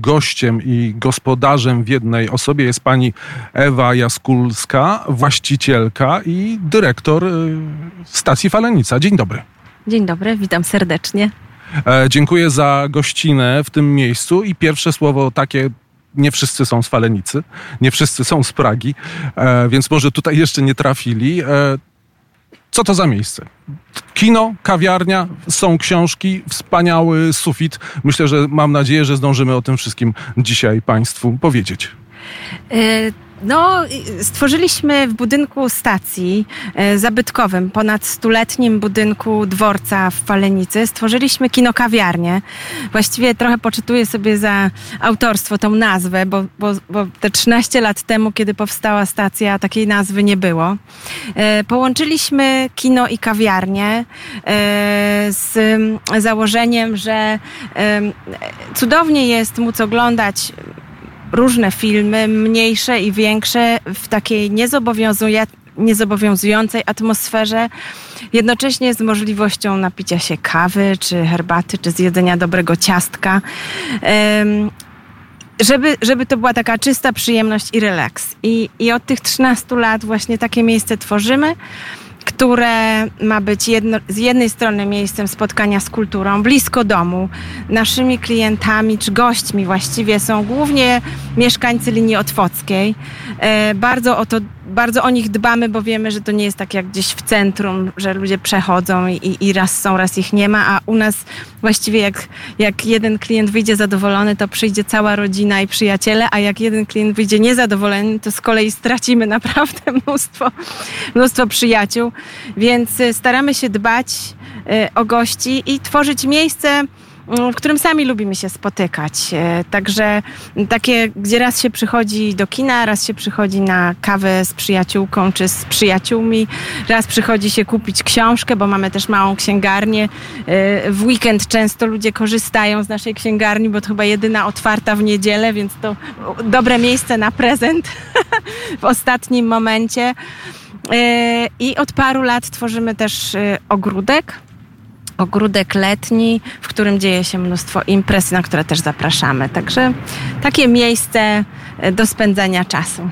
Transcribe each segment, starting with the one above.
gościem i gospodarzem w jednej osobie jest pani Ewa Jaskulska, właścicielka i dyrektor y, stacji Falenica. Dzień dobry. Dzień dobry, witam serdecznie. E, dziękuję za gościnę w tym miejscu i pierwsze słowo takie nie wszyscy są z Falenicy, nie wszyscy są z Pragi, e, więc może tutaj jeszcze nie trafili. E, co to za miejsce? Kino, kawiarnia, są książki, wspaniały sufit. Myślę, że mam nadzieję, że zdążymy o tym wszystkim dzisiaj Państwu powiedzieć. No, stworzyliśmy w budynku stacji e, zabytkowym, ponad stuletnim budynku dworca w Falenicy, stworzyliśmy kinokawiarnię. Właściwie trochę poczytuję sobie za autorstwo tą nazwę, bo, bo, bo te 13 lat temu, kiedy powstała stacja, takiej nazwy nie było. E, połączyliśmy kino i kawiarnię e, z założeniem, że cudownie jest móc oglądać różne filmy, mniejsze i większe, w takiej niezobowiązującej atmosferze, jednocześnie z możliwością napicia się kawy, czy herbaty, czy zjedzenia dobrego ciastka. Żeby, żeby to była taka czysta przyjemność i relaks. I, I od tych 13 lat właśnie takie miejsce tworzymy które ma być jedno, z jednej strony miejscem spotkania z kulturą, blisko domu. Naszymi klientami, czy gośćmi właściwie są głównie mieszkańcy linii otwockiej. E, bardzo o to bardzo o nich dbamy, bo wiemy, że to nie jest tak jak gdzieś w centrum, że ludzie przechodzą i, i raz są, raz ich nie ma, a u nas właściwie jak, jak jeden klient wyjdzie zadowolony, to przyjdzie cała rodzina i przyjaciele, a jak jeden klient wyjdzie niezadowolony, to z kolei stracimy naprawdę mnóstwo, mnóstwo przyjaciół. Więc y, staramy się dbać y, o gości i tworzyć miejsce, w którym sami lubimy się spotykać. E, także takie, gdzie raz się przychodzi do kina, raz się przychodzi na kawę z przyjaciółką czy z przyjaciółmi, raz przychodzi się kupić książkę, bo mamy też małą księgarnię. E, w weekend często ludzie korzystają z naszej księgarni, bo to chyba jedyna otwarta w niedzielę, więc to dobre miejsce na prezent w ostatnim momencie. E, I od paru lat tworzymy też ogródek ogródek letni, w którym dzieje się mnóstwo imprez, na które też zapraszamy. Także takie miejsce e, do spędzania czasu.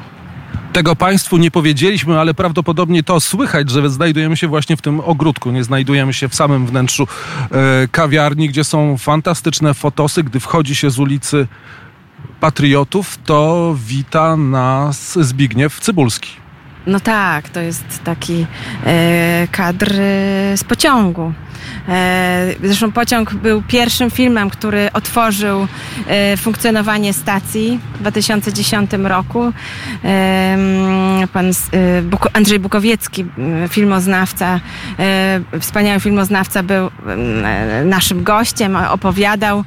Tego Państwu nie powiedzieliśmy, ale prawdopodobnie to słychać, że znajdujemy się właśnie w tym ogródku. Nie znajdujemy się w samym wnętrzu e, kawiarni, gdzie są fantastyczne fotosy. Gdy wchodzi się z ulicy Patriotów, to wita nas Zbigniew Cybulski. No tak, to jest taki e, kadr z pociągu. E, zresztą pociąg był pierwszym filmem, który otworzył e, funkcjonowanie stacji w 2010 roku. Pan e, Andrzej Bukowiecki, filmoznawca, wspaniały filmoznawca, był naszym gościem, opowiadał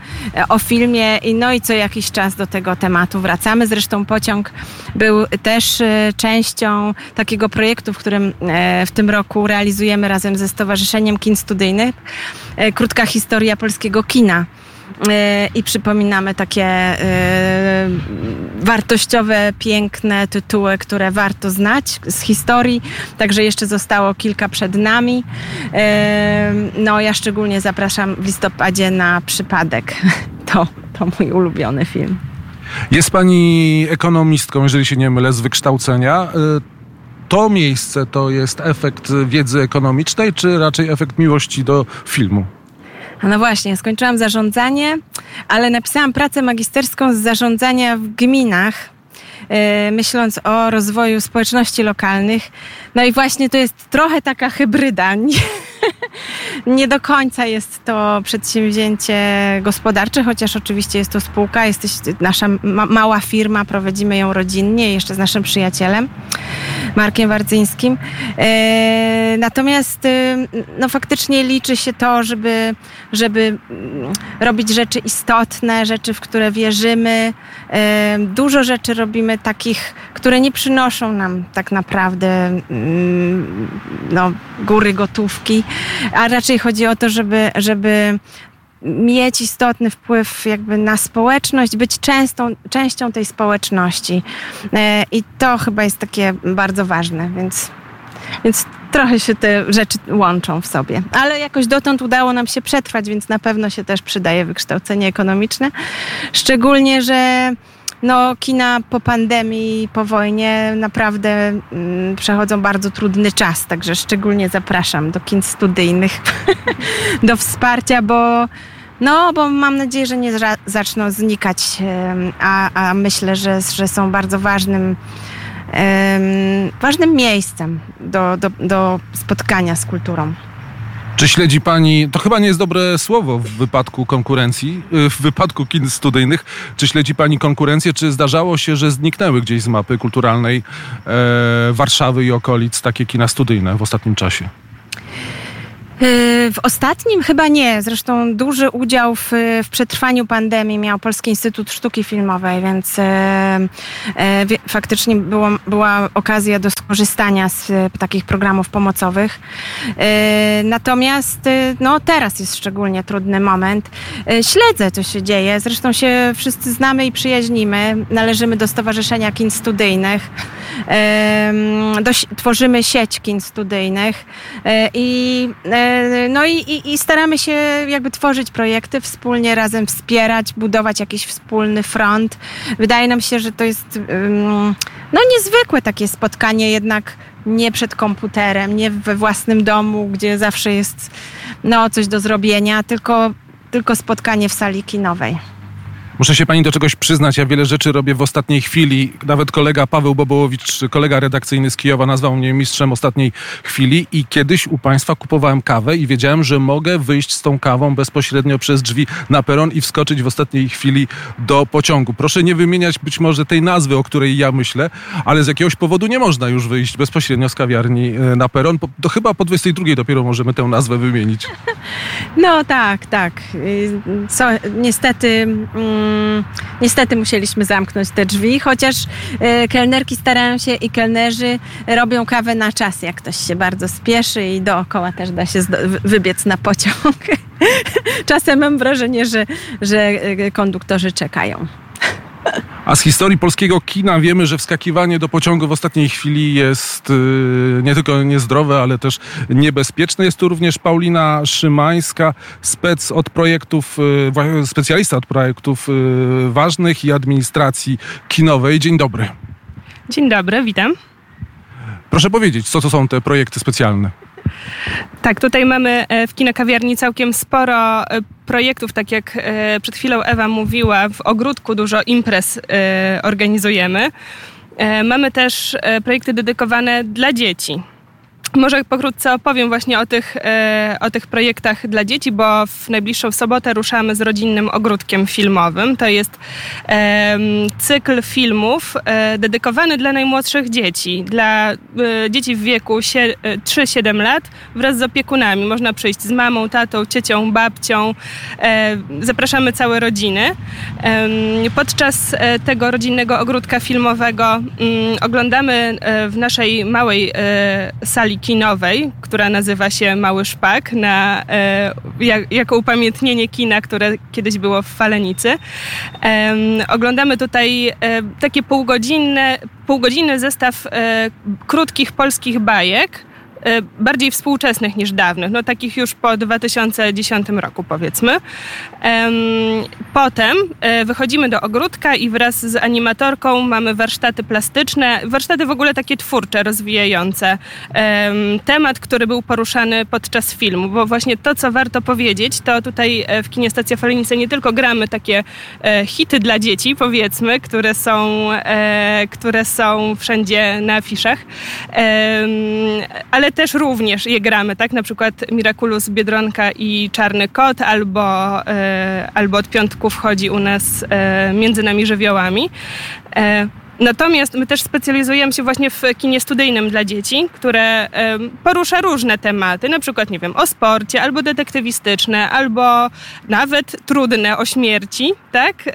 o filmie i no i co jakiś czas do tego tematu wracamy. Zresztą pociąg był też częścią takiego projektu, w którym w tym roku realizujemy razem ze Stowarzyszeniem Kin Studyjnych E, krótka historia polskiego kina e, i przypominamy takie e, wartościowe, piękne tytuły, które warto znać z historii. Także jeszcze zostało kilka przed nami. No, ja szczególnie zapraszam w listopadzie na przypadek. To, to mój ulubiony film. Jest pani ekonomistką, jeżeli się nie mylę, z wykształcenia to miejsce to jest efekt wiedzy ekonomicznej, czy raczej efekt miłości do filmu? No właśnie, skończyłam zarządzanie, ale napisałam pracę magisterską z zarządzania w gminach, yy, myśląc o rozwoju społeczności lokalnych. No i właśnie to jest trochę taka hybryda. nie do końca jest to przedsięwzięcie gospodarcze, chociaż oczywiście jest to spółka, jesteś nasza ma mała firma, prowadzimy ją rodzinnie, jeszcze z naszym przyjacielem Markiem Wardzyńskim. E, natomiast e, no, faktycznie liczy się to, żeby, żeby mm, robić rzeczy istotne, rzeczy, w które wierzymy. E, dużo rzeczy robimy takich, które nie przynoszą nam tak naprawdę mm, no, góry gotówki, a raczej chodzi o to, żeby, żeby mieć istotny wpływ jakby na społeczność, być częstą, częścią tej społeczności. E, I to chyba jest takie bardzo ważne, więc Więc trochę się te rzeczy łączą w sobie. Ale jakoś dotąd udało nam się przetrwać, więc na pewno się też przydaje wykształcenie ekonomiczne. Szczególnie, że no, kina po pandemii, po wojnie naprawdę mm, przechodzą bardzo trudny czas, także szczególnie zapraszam do kin studyjnych, do wsparcia, bo no, bo mam nadzieję, że nie zaczną znikać, a, a myślę, że, że są bardzo ważnym ważnym miejscem do, do, do spotkania z kulturą. Czy śledzi Pani, to chyba nie jest dobre słowo w wypadku konkurencji, y, w wypadku kin studyjnych, czy śledzi Pani konkurencję, czy zdarzało się, że zniknęły gdzieś z mapy kulturalnej e, Warszawy i okolic takie kina studyjne w ostatnim czasie? Y, w ostatnim chyba nie. Zresztą duży udział w, w przetrwaniu pandemii miał Polski Instytut Sztuki Filmowej, więc e, e, faktycznie było, była okazja do skorzystania z e, takich programów pomocowych. E, natomiast e, no, teraz jest szczególnie trudny moment. E, śledzę, co się dzieje. Zresztą się wszyscy znamy i przyjaźnimy. Należymy do Stowarzyszenia Kin Studyjnych. Do, tworzymy sieć kin studyjnych i E, no i, i, i, staramy się jakby tworzyć projekty wspólnie, razem wspierać, budować jakiś wspólny front. Wydaje nam się, że to jest no niezwykłe takie spotkanie jednak nie przed komputerem, nie we własnym domu, gdzie zawsze jest no, coś do zrobienia, tylko, tylko spotkanie w sali kinowej. Muszę się pani do czegoś przyznać. Ja wiele rzeczy robię w ostatniej chwili. Nawet kolega Paweł Bobołowicz, kolega redakcyjny z Kijowa, nazwał mnie mistrzem ostatniej chwili. I kiedyś u państwa kupowałem kawę i wiedziałem, że mogę wyjść z tą kawą bezpośrednio przez drzwi na peron i wskoczyć w ostatniej chwili do pociągu. Proszę nie wymieniać być może tej nazwy, o której ja myślę, ale z jakiegoś powodu nie można już wyjść bezpośrednio z kawiarni e, na peron. To chyba po 22 dopiero możemy tę nazwę wymienić. No tak, tak. Y, co, niestety. Mm, Mm, niestety musieliśmy zamknąć te drzwi, chociaż e, kelnerki starają się i kelnerzy robią kawę na czas, jak ktoś się bardzo spieszy i dookoła też da się wybiec na pociąg. Czasem mam wrażenie, że, że e, konduktorzy czekają. A z historii polskiego kina wiemy, że wskakiwanie do pociągu w ostatniej chwili jest y, nie tylko niezdrowe, ale też niebezpieczne. Jest tu również Paulina Szymańska, spec od projektów, y, specjalista od projektów y, ważnych i administracji kinowej. Dzień dobry. Dzień dobry, witam. Proszę powiedzieć, co to są te projekty specjalne? Tak, tutaj mamy e, w kinokawiarni całkiem sporo e, projektów, tak jak e, przed chwilą Ewa mówiła, w ogródku dużo imprez organizujemy. Mamy też projekty dedykowane dla dzieci. Może pokrótce opowiem właśnie o tych, e, o tych projektach dla dzieci, bo w najbliższą sobotę ruszamy z rodzinnym ogródkiem filmowym. To jest cykl filmów e, dedykowany dla najmłodszych dzieci, dla e, dzieci w wieku 3-7 lat wraz z opiekunami. Można przyjść z mamą, tatą, ciecią, babcią. Zapraszamy całe rodziny. podczas tego rodzinnego ogródka filmowego mm, oglądamy w naszej małej sali kinowej, która nazywa się Mały Szpak, na, e, jak, jako upamiętnienie kina, które kiedyś było w Falenicy. Oglądamy tutaj e, takie półgodzinne, półgodzinny zestaw e, krótkich polskich bajek, bardziej współczesnych niż dawnych, no takich już po 2010 roku powiedzmy. Potem e, wychodzimy do ogródka i wraz z animatorką mamy warsztaty plastyczne, warsztaty w ogóle takie twórcze, rozwijające. Temat, który był poruszany podczas filmu, bo właśnie to, co warto powiedzieć, to tutaj e, w kinie Stacja Falenice nie tylko gramy takie hity dla dzieci, powiedzmy, które są, które są wszędzie na afiszach, ale też również je gramy, tak? Na przykład Miraculous Biedronka i Czarny Kot, albo, e, albo od piątku wchodzi u nas e, Między nami żywiołami. E, Natomiast my też specjalizujemy się właśnie w kinie studyjnym dla dzieci, które porusza różne tematy, na przykład, nie wiem, o sporcie, albo detektywistyczne, albo nawet trudne o śmierci, tak? E,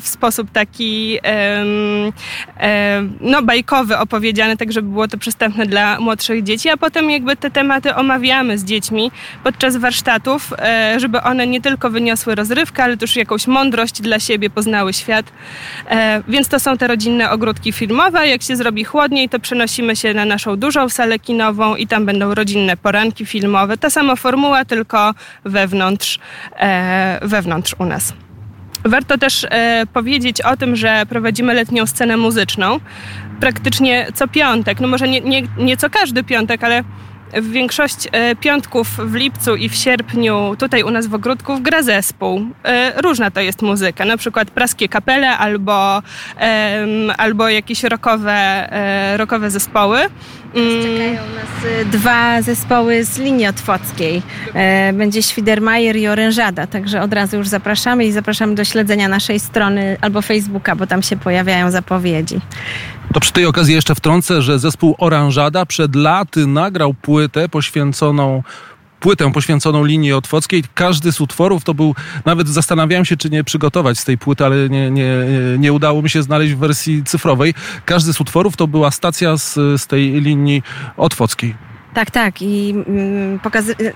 w sposób taki no, bajkowy opowiedziany, tak żeby było to przystępne dla młodszych dzieci, a potem jakby te tematy omawiamy z dziećmi podczas warsztatów, e, żeby one nie tylko wyniosły rozrywkę, ale też jakąś mądrość dla siebie, poznały świat. E, więc to są te rodzinne ogródki filmowe. Jak się zrobi chłodniej, to przenosimy się na naszą dużą salę kinową i tam będą rodzinne poranki filmowe. Ta sama formuła, tylko wewnątrz, e, wewnątrz u nas. Warto też e, powiedzieć o tym, że prowadzimy letnią scenę muzyczną praktycznie co piątek. No może nie, nie, nie co każdy piątek, ale w większość e, piątków w lipcu i w sierpniu tutaj u nas w ogródku gra zespół. E, różna to jest muzyka, na przykład praskie kapele albo, albo jakieś rockowe, e, rockowe zespoły. Mm. Czekają nas dwa zespoły z linii otwockiej. Będzie Świdermajer i Orężada, także od razu już zapraszamy i zapraszamy do śledzenia naszej strony albo Facebooka, bo tam się pojawiają zapowiedzi. To przy tej okazji jeszcze wtrącę, że zespół Oranżada przed laty nagrał płytę poświęconą płytę poświęconą linii otwockiej. Każdy z utworów to był, nawet zastanawiałem się, czy nie przygotować z tej płyty, ale nie, nie, nie udało mi się znaleźć w wersji cyfrowej. Każdy z utworów to była stacja z, z tej linii otwockiej. Tak, tak. I mm,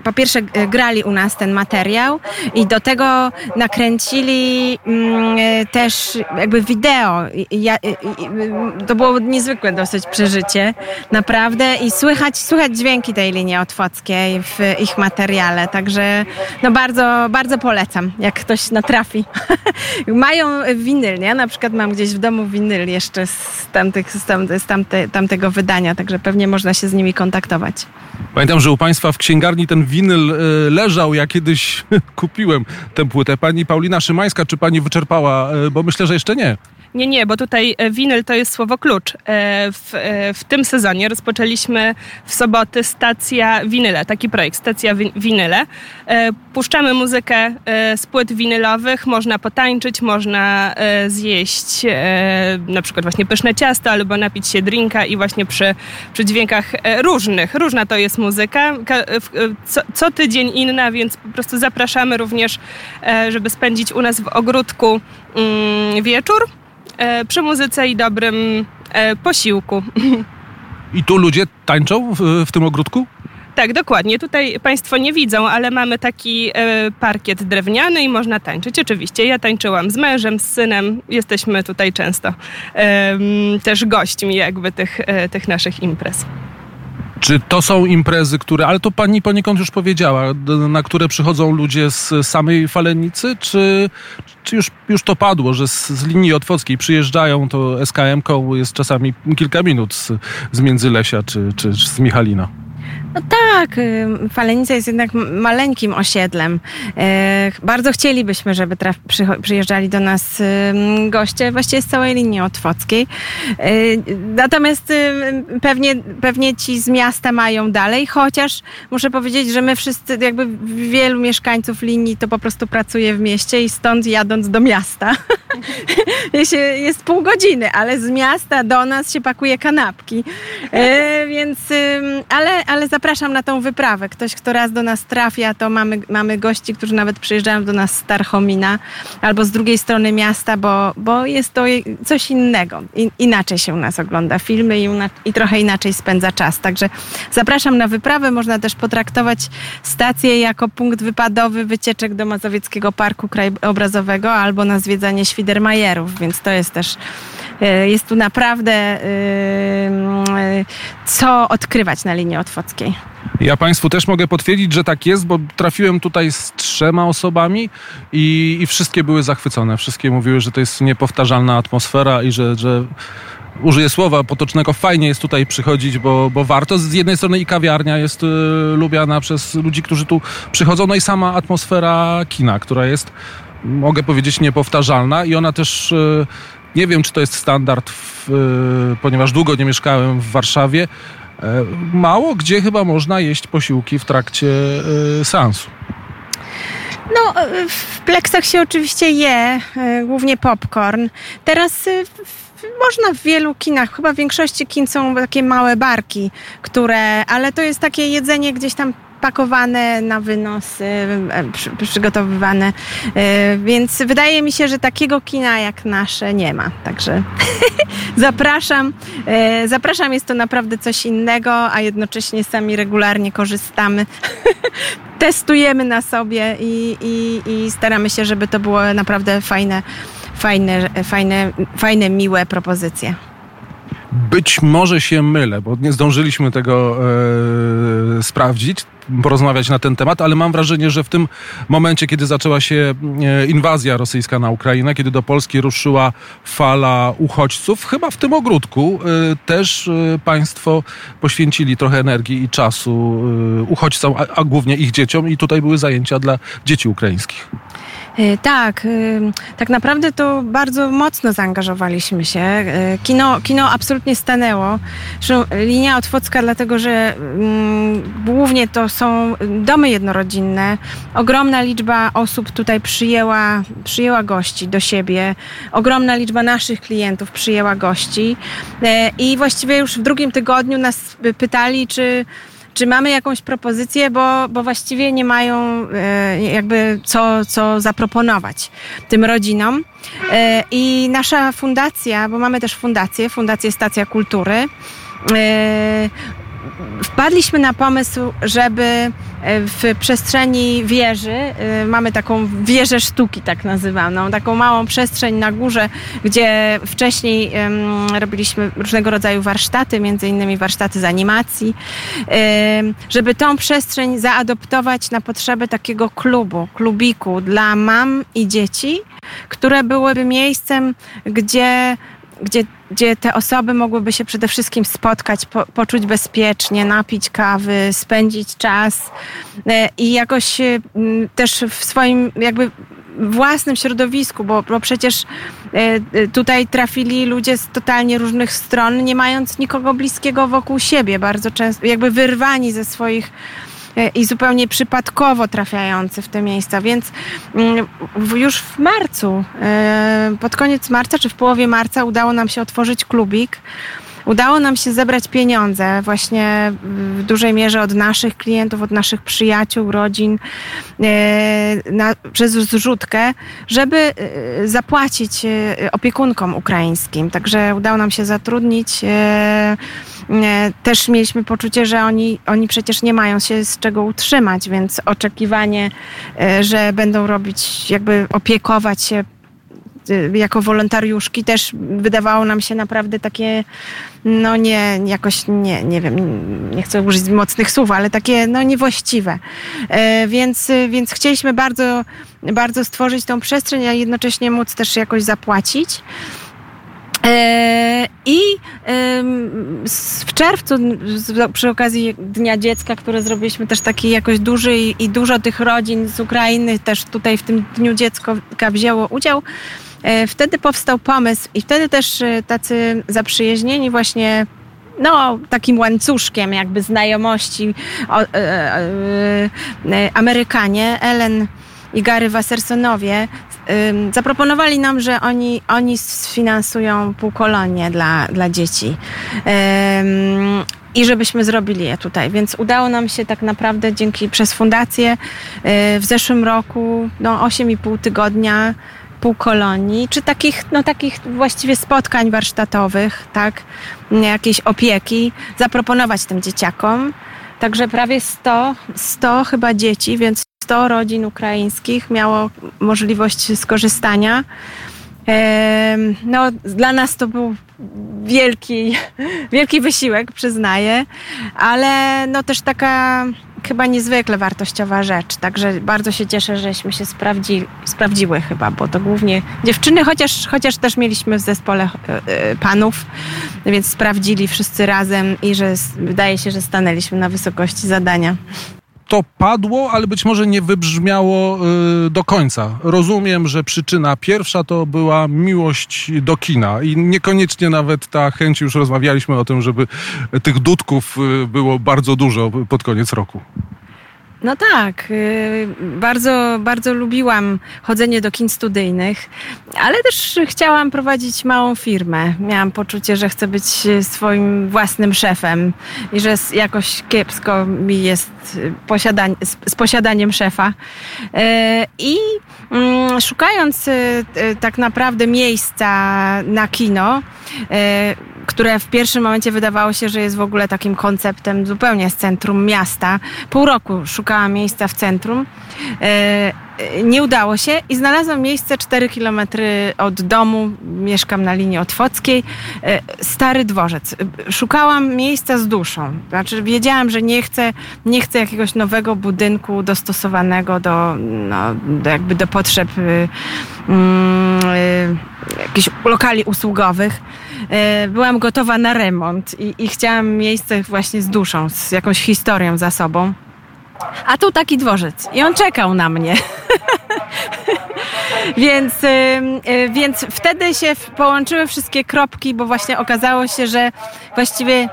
po pierwsze grali u nas ten materiał i do tego nakręcili mm, też jakby wideo. Ja, to było niezwykłe dosyć przeżycie, naprawdę. I słychać, słychać dźwięki tej linii otwockiej w ich materiale. Także no bardzo, bardzo polecam, jak ktoś natrafi. Mają winyl, nie? Na przykład mam gdzieś w domu winyl jeszcze z, tamtych, z, tamte, z tamte, tamtego wydania, także pewnie można się z nimi kontaktować. Pamiętam, że u Państwa w księgarni ten winyl e, leżał. Ja kiedyś kupiłem tę płytę. Pani Paulina Szymańska, czy Pani wyczerpała? E, bo myślę, że jeszcze nie. Nie, nie, bo tutaj e, winyl to jest słowo klucz. W, w tym sezonie rozpoczęliśmy w soboty stacja winyle, taki projekt, stacja winyle. Puszczamy muzykę z płyt winylowych, można potańczyć, można zjeść na przykład właśnie pyszne ciasto albo napić się drinka i właśnie przy, przy dźwiękach różnych. Różna to jest muzyka. Co, co tydzień inna, więc po prostu zapraszamy również, e, żeby spędzić u nas w ogródku mm, wieczór e, przy muzyce i dobrym e, posiłku. I tu ludzie tańczą w, w tym ogródku? Tak, dokładnie. Tutaj Państwo nie widzą, ale mamy taki parkiet drewniany i można tańczyć. Oczywiście, ja tańczyłam z mężem, z synem. Jesteśmy tutaj często też gośćmi jakby tych, tych naszych imprez. Czy to są imprezy, które, ale to pani poniekąd już powiedziała, na które przychodzą ludzie z samej Falenicy, czy, czy już, już to padło, że z, z linii otwockiej przyjeżdżają, to SKM-ką jest czasami kilka minut z, z Międzylesia czy, czy, czy z Michalina? No tak, Falenica jest jednak maleńkim osiedlem. Bardzo chcielibyśmy, żeby przyjeżdżali do nas goście właściwie z całej linii otwockiej. Natomiast pewnie, pewnie ci z miasta mają dalej, chociaż muszę powiedzieć, że my wszyscy, jakby wielu mieszkańców linii to po prostu pracuje w mieście i stąd jadąc do miasta jest pół godziny, ale z miasta do nas się pakuje kanapki. Więc, ale, ale zapraszam na tą wyprawę. Ktoś, kto raz do nas trafia, to mamy, mamy gości, którzy nawet przyjeżdżają do nas z Tarchomina albo z drugiej strony miasta, bo, bo jest to coś innego. I, inaczej się u nas ogląda filmy i, i trochę inaczej spędza czas. Także zapraszam na wyprawę. Można też potraktować stację jako punkt wypadowy wycieczek do Mazowieckiego Parku Krajobrazowego albo na zwiedzanie Świdermajerów, więc to jest też jest tu naprawdę e, co odkrywać na linii otwockiej. Ja Państwu też mogę potwierdzić, że tak jest, bo trafiłem tutaj z trzema osobami i, i wszystkie były zachwycone. Wszystkie mówiły, że to jest niepowtarzalna atmosfera i że, że użyję słowa potocznego, fajnie jest tutaj przychodzić, bo, bo warto. Z jednej strony i kawiarnia jest y, lubiana przez ludzi, którzy tu przychodzą, no i sama atmosfera kina, która jest, mogę powiedzieć, niepowtarzalna i ona też nie wiem, czy to jest standard, w, y, ponieważ długo nie mieszkałem w Warszawie. E, mało gdzie chyba można jeść posiłki w trakcie y, seansu. No, w pleksach się oczywiście je, y, głównie popcorn. Teraz można w wielu kinach, chyba w większości kin są takie małe barki, które, ale to jest takie jedzenie gdzieś tam pakowane na wynos, przygotowywane. E, więc wydaje mi się, że takiego kina jak nasze nie ma. Także zapraszam. E, zapraszam, jest to naprawdę coś innego, a jednocześnie sami regularnie korzystamy. Testujemy na sobie i, i, i staramy się, żeby to było naprawdę fajne, fajne, fajne, fajne miłe propozycje. Być może się mylę, bo nie zdążyliśmy tego e, sprawdzić, porozmawiać na ten temat, ale mam wrażenie, że w tym momencie, kiedy zaczęła się e, inwazja rosyjska na Ukrainę, kiedy do Polski ruszyła fala uchodźców, chyba w tym ogródku e, też państwo poświęcili trochę energii i czasu uchodźcom, a głównie ich dzieciom i tutaj były zajęcia dla dzieci ukraińskich. Y, Tak, y, tak naprawdę to bardzo mocno zaangażowaliśmy się. Y, Kino, kino absolutnie stanęło. Linia Otwocka, dlatego że mm, głównie to są domy jednorodzinne. Ogromna liczba osób tutaj przyjęła, przyjęła gości do siebie. Ogromna liczba naszych klientów przyjęła gości. E, I właściwie już w drugim tygodniu nas pytali, czy czy mamy jakąś propozycję, bo, bo właściwie nie mają e, jakby co, co zaproponować tym rodzinom. E, I nasza fundacja, bo mamy też fundację, Fundację Stacja Kultury, e, wpadliśmy na pomysł, żeby e, w przestrzeni wieży, e, mamy taką wieżę sztuki, tak nazywaną, taką małą przestrzeń na górze, gdzie wcześniej robiliśmy różnego rodzaju warsztaty, między innymi warsztaty z animacji, żeby tą przestrzeń zaadoptować na potrzeby takiego klubu, klubiku dla mam i dzieci, które byłyby miejscem, gdzie gdzie, gdzie te osoby mogłyby się przede wszystkim spotkać, po, poczuć bezpiecznie, napić kawy, spędzić czas e, i jakoś e, też w swoim jakby własnym środowisku, bo, bo przecież e, tutaj trafili ludzie z totalnie różnych stron, nie mając nikogo bliskiego wokół siebie, bardzo często jakby wyrwani ze swoich i zupełnie przypadkowo trafiający w te miejsca, więc mm, już w marcu, e, pod koniec marca czy w połowie marca udało nam się otworzyć klubik. Udało nam się zebrać pieniądze właśnie w dużej mierze od naszych klientów, od naszych przyjaciół, rodzin e, na, przez zrzutkę, żeby e, zapłacić e, opiekunkom ukraińskim. Także udało nam się zatrudnić. E, e, Też mieliśmy poczucie, że oni, oni przecież nie mają się z czego utrzymać, więc oczekiwanie, e, że będą robić, jakby opiekować się y, jako wolontariuszki też wydawało nam się naprawdę takie, no nie, jakoś nie, nie wiem, nie chcę użyć mocnych słów, ale takie no niewłaściwe. E, Więc, więc chcieliśmy bardzo, bardzo stworzyć tą przestrzeń, a jednocześnie móc też jakoś zapłacić. E, I w czerwcu, przy okazji Dnia Dziecka, który zrobiliśmy też taki jakoś duży i, dużo tych rodzin z Ukrainy też tutaj w tym Dniu Dziecka wzięło udział, e, wtedy powstał pomysł i wtedy też e, tacy zaprzyjaźnieni właśnie no, takim łańcuszkiem jakby znajomości o, Amerykanie, Ellen i Gary Wassersonowie zaproponowali nam, że oni, oni sfinansują półkolonie dla, dla dzieci. I żebyśmy zrobili je tutaj. Więc udało nam się tak naprawdę dzięki przez fundację y, w zeszłym roku no 8,5 tygodnia pół kolonii, czy takich, no takich właściwie spotkań warsztatowych, tak, jakiejś opieki, zaproponować tym dzieciakom. Także prawie 100, 100 chyba dzieci, więc 100 rodzin ukraińskich miało możliwość skorzystania. No, dla nas to był wielki, wielki wysiłek, przyznaję, ale no też taka chyba niezwykle wartościowa rzecz. Także bardzo się cieszę, żeśmy się sprawdzi, sprawdziły chyba, bo to głównie dziewczyny, chociaż, chociaż też mieliśmy w zespole e, e, panów, więc sprawdzili wszyscy razem i że wydaje się, że stanęliśmy na wysokości zadania. To padło, ale być może nie wybrzmiało y, do końca. Rozumiem, że przyczyna pierwsza to była miłość do kina i niekoniecznie nawet ta chęć, już rozmawialiśmy o tym, żeby tych dudków y, było bardzo dużo pod koniec roku. No tak, y, bardzo, bardzo lubiłam chodzenie do kin studyjnych, ale też chciałam prowadzić małą firmę. Miałam poczucie, że chcę być y, swoim własnym szefem i że jakoś kiepsko mi jest y, posiadań, z, posiadaniem szefa. I mm, szukając tak naprawdę miejsca na kino, które w pierwszym momencie wydawało się, że jest w ogóle takim konceptem zupełnie z centrum miasta. Pół roku szukałam miejsca w centrum. E, nie udało się i znalazłam miejsce 4 km od domu. Mieszkam na linii Otwockiej. E, stary dworzec. Szukałam miejsca z duszą. Znaczy wiedziałam, że nie chcę, nie chcę jakiegoś nowego budynku dostosowanego do, no, jakby do potrzeb y, mm, y, jakichś lokali usługowych. E, byłam gotowa na remont i, i chciałam miejsce właśnie z duszą, z jakąś historią za sobą. A tu taki dworzec i on czekał na mnie. więc, y, y, więc wtedy się połączyły wszystkie kropki, bo właśnie okazało się, że właściwie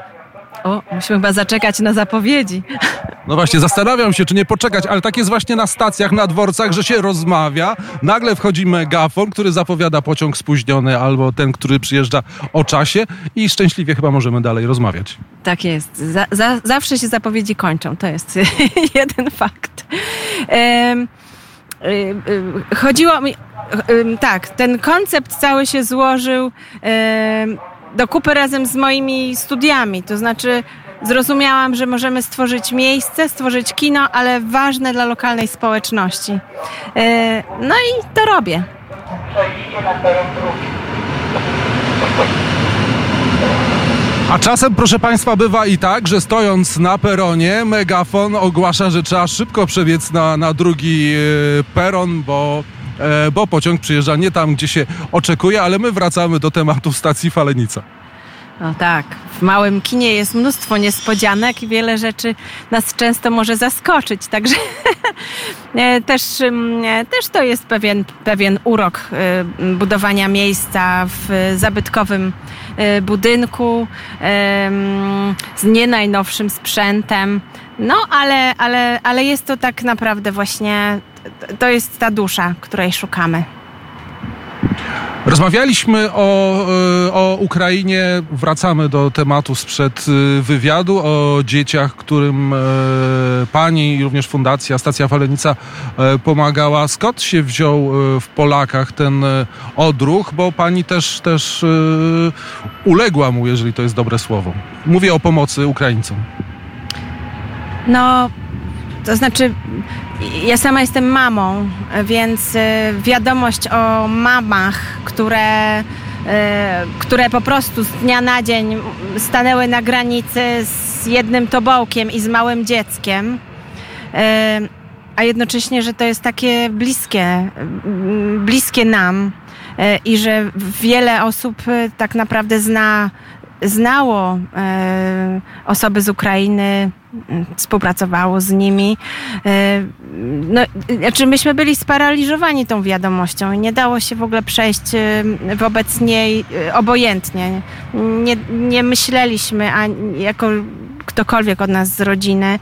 o, musimy chyba zaczekać na zapowiedzi. No właśnie, zastanawiam się, czy nie poczekać, ale tak jest właśnie na stacjach, na dworcach, że się rozmawia. Nagle wchodzi megafon, który zapowiada pociąg spóźniony albo ten, który przyjeżdża o czasie i szczęśliwie chyba możemy dalej rozmawiać. Tak jest. Za, za, zawsze się zapowiedzi kończą. To jest jeden fakt. Um, chodziło mi. Tak, ten koncept cały się złożył do kupy razem z moimi studiami. To znaczy, zrozumiałam, że możemy stworzyć miejsce, stworzyć kino, ale ważne dla lokalnej społeczności. E, no i to robię. A czasem, proszę Państwa, bywa i tak, że stojąc na peronie, megafon ogłasza, że trzeba szybko przebiec na, na drugi e, peron, bo E, bo pociąg przyjeżdża nie tam, gdzie się oczekuje, ale my wracamy do tematu stacji Falenica. No tak, w małym kinie jest mnóstwo niespodzianek i wiele rzeczy nas często może zaskoczyć, także e, też, mm, e, też to jest pewien, pewien urok budowania miejsca w zabytkowym budynku z nie najnowszym sprzętem. No, ale, ale, ale jest to tak naprawdę właśnie to jest ta dusza, której szukamy. Rozmawialiśmy o, e, o Ukrainie, wracamy do tematu sprzed e, wywiadu, o dzieciach, którym e, pani i również Fundacja Stacja Falenica pomagała. Skąd się wziął w Polakach ten odruch, bo pani też, też uległa mu, jeżeli to jest dobre słowo. Mówię o pomocy Ukraińcom. No, to znaczy, ja sama jestem mamą, więc y, wiadomość o mamach, które, y, które po prostu z dnia na dzień stanęły na granicy z jednym tobołkiem i z małym dzieckiem, y, a jednocześnie, że to jest takie bliskie, bliskie nam i że wiele osób tak naprawdę zna znało e, osoby z Ukrainy, współpracowało z nimi. E, no, znaczy myśmy byli sparaliżowani tą wiadomością i nie dało się w ogóle przejść e, wobec niej obojętnie. Nie, nie myśleliśmy, a jako ktokolwiek od nas z rodziny,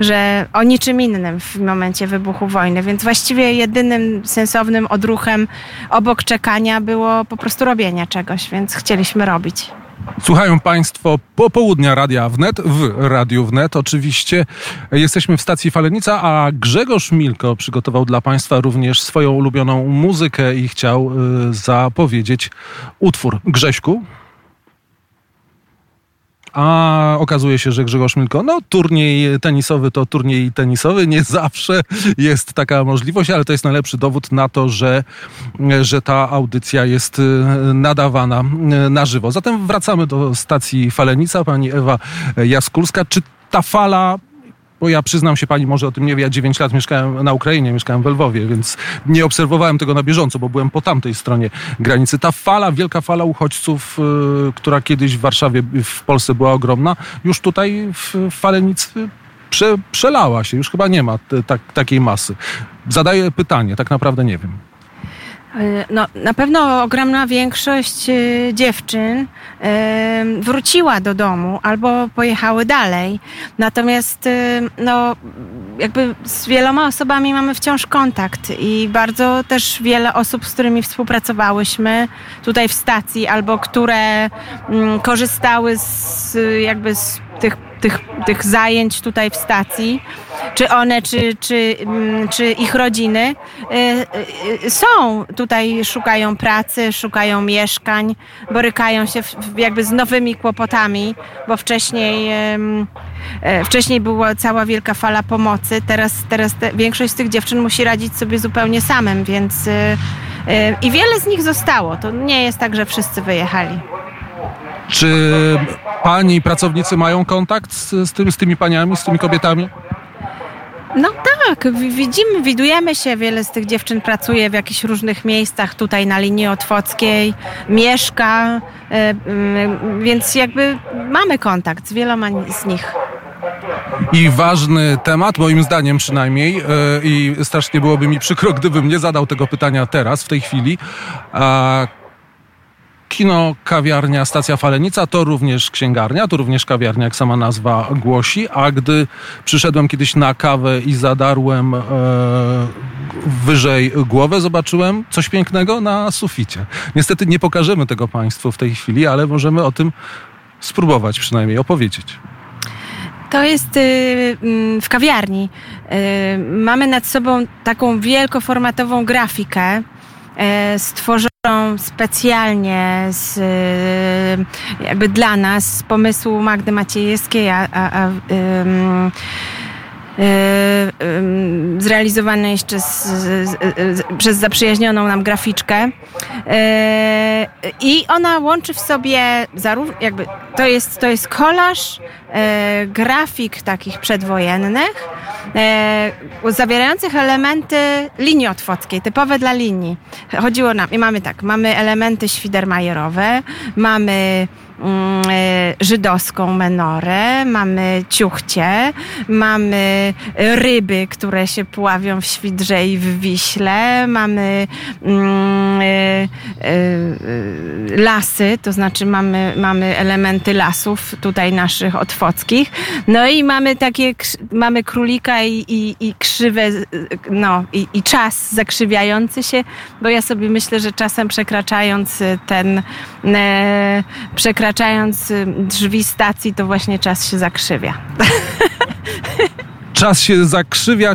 że o niczym innym w momencie wybuchu wojny. Więc właściwie jedynym sensownym odruchem obok czekania było po prostu robienie czegoś, więc chcieliśmy robić. Słuchają Państwo popołudnia Radia Wnet, w Radiu Wnet oczywiście. Jesteśmy w stacji Falenica, a Grzegorz Milko przygotował dla Państwa również swoją ulubioną muzykę i chciał y, zapowiedzieć utwór. Grześku? A okazuje się, że Grzegorz Milko, no turniej tenisowy to turniej tenisowy, nie zawsze jest taka możliwość, ale to jest najlepszy dowód na to, że, że ta audycja jest y, nadawana y, na żywo. Zatem wracamy do stacji Falenica. Pani Ewa Jaskulska. Czy ta fala bo ja przyznam się, pani może o tym nie wie, ja 9 lat mieszkałem na Ukrainie, mieszkałem w Lwowie, więc nie obserwowałem tego na bieżąco, bo byłem po tamtej stronie granicy. Ta fala, wielka fala uchodźców, y, która kiedyś w Warszawie, w Polsce była ogromna, już tutaj w Falenicy prze, przelała się, już chyba nie ma tak, takiej masy. Zadaję pytanie, tak naprawdę nie wiem. No, na pewno ogromna większość y, dziewczyn wróciła do domu albo pojechały dalej. Natomiast no, jakby z wieloma osobami mamy wciąż kontakt i bardzo też wiele osób, z którymi współpracowałyśmy tutaj w stacji albo które mm, korzystały z jakby z tych tych, tych zajęć tutaj w stacji, czy one, czy, czy, mm, czy ich rodziny są tutaj, szukają pracy, szukają mieszkań, borykają się jakby z nowymi kłopotami, bo wcześniej, wcześniej była cała wielka fala pomocy, teraz, teraz te, większość z tych dziewczyn musi radzić sobie zupełnie samym, więc i wiele z nich zostało. To nie jest tak, że wszyscy wyjechali. Czy pani pracownicy mają kontakt z, tym, z tymi paniami, z tymi kobietami? No tak, widzimy, widujemy się, wiele z tych dziewczyn pracuje w jakichś różnych miejscach tutaj na linii otwockiej, mieszka, e, więc jakby mamy kontakt z wieloma z nich. I ważny temat, moim zdaniem przynajmniej, e, i strasznie byłoby mi przykro, gdybym nie zadał tego pytania teraz, w tej chwili. Kino, kawiarnia, stacja Falenica to również księgarnia, to również kawiarnia, jak sama nazwa głosi. A gdy przyszedłem kiedyś na kawę i zadarłem e, wyżej głowę, zobaczyłem coś pięknego na suficie. Niestety nie pokażemy tego Państwu w tej chwili, ale możemy o tym spróbować przynajmniej opowiedzieć. To jest y, mm, w kawiarni. Y, mamy nad sobą taką wielkoformatową grafikę stworzoną specjalnie z, jakby dla nas z pomysłu Magdy Maciejewskiej, a, a, a um, zrealizowany jeszcze z, z, z, przez zaprzyjaźnioną nam graficzkę. I ona łączy w sobie zarówno jakby to jest, to jest kolaż grafik takich przedwojennych, zawierających elementy linii otwockiej, typowe dla linii. Chodziło nam, i mamy tak, mamy elementy świdermajerowe, mamy e, żydowską menorę, mamy ciuchcie, mamy ryby, które się pławią w Świdrze i w Wiśle, mamy mm, e, e, lasy, to znaczy mamy, mamy elementy lasów tutaj naszych otwockich. No i mamy takie, mamy królika i, i, i krzywe, no i, i czas zakrzywiający się, bo ja sobie myślę, że czasem przekraczając ten, przekraczając przekraczając drzwi stacji, to właśnie czas się zakrzywia. Czas się zakrzywia,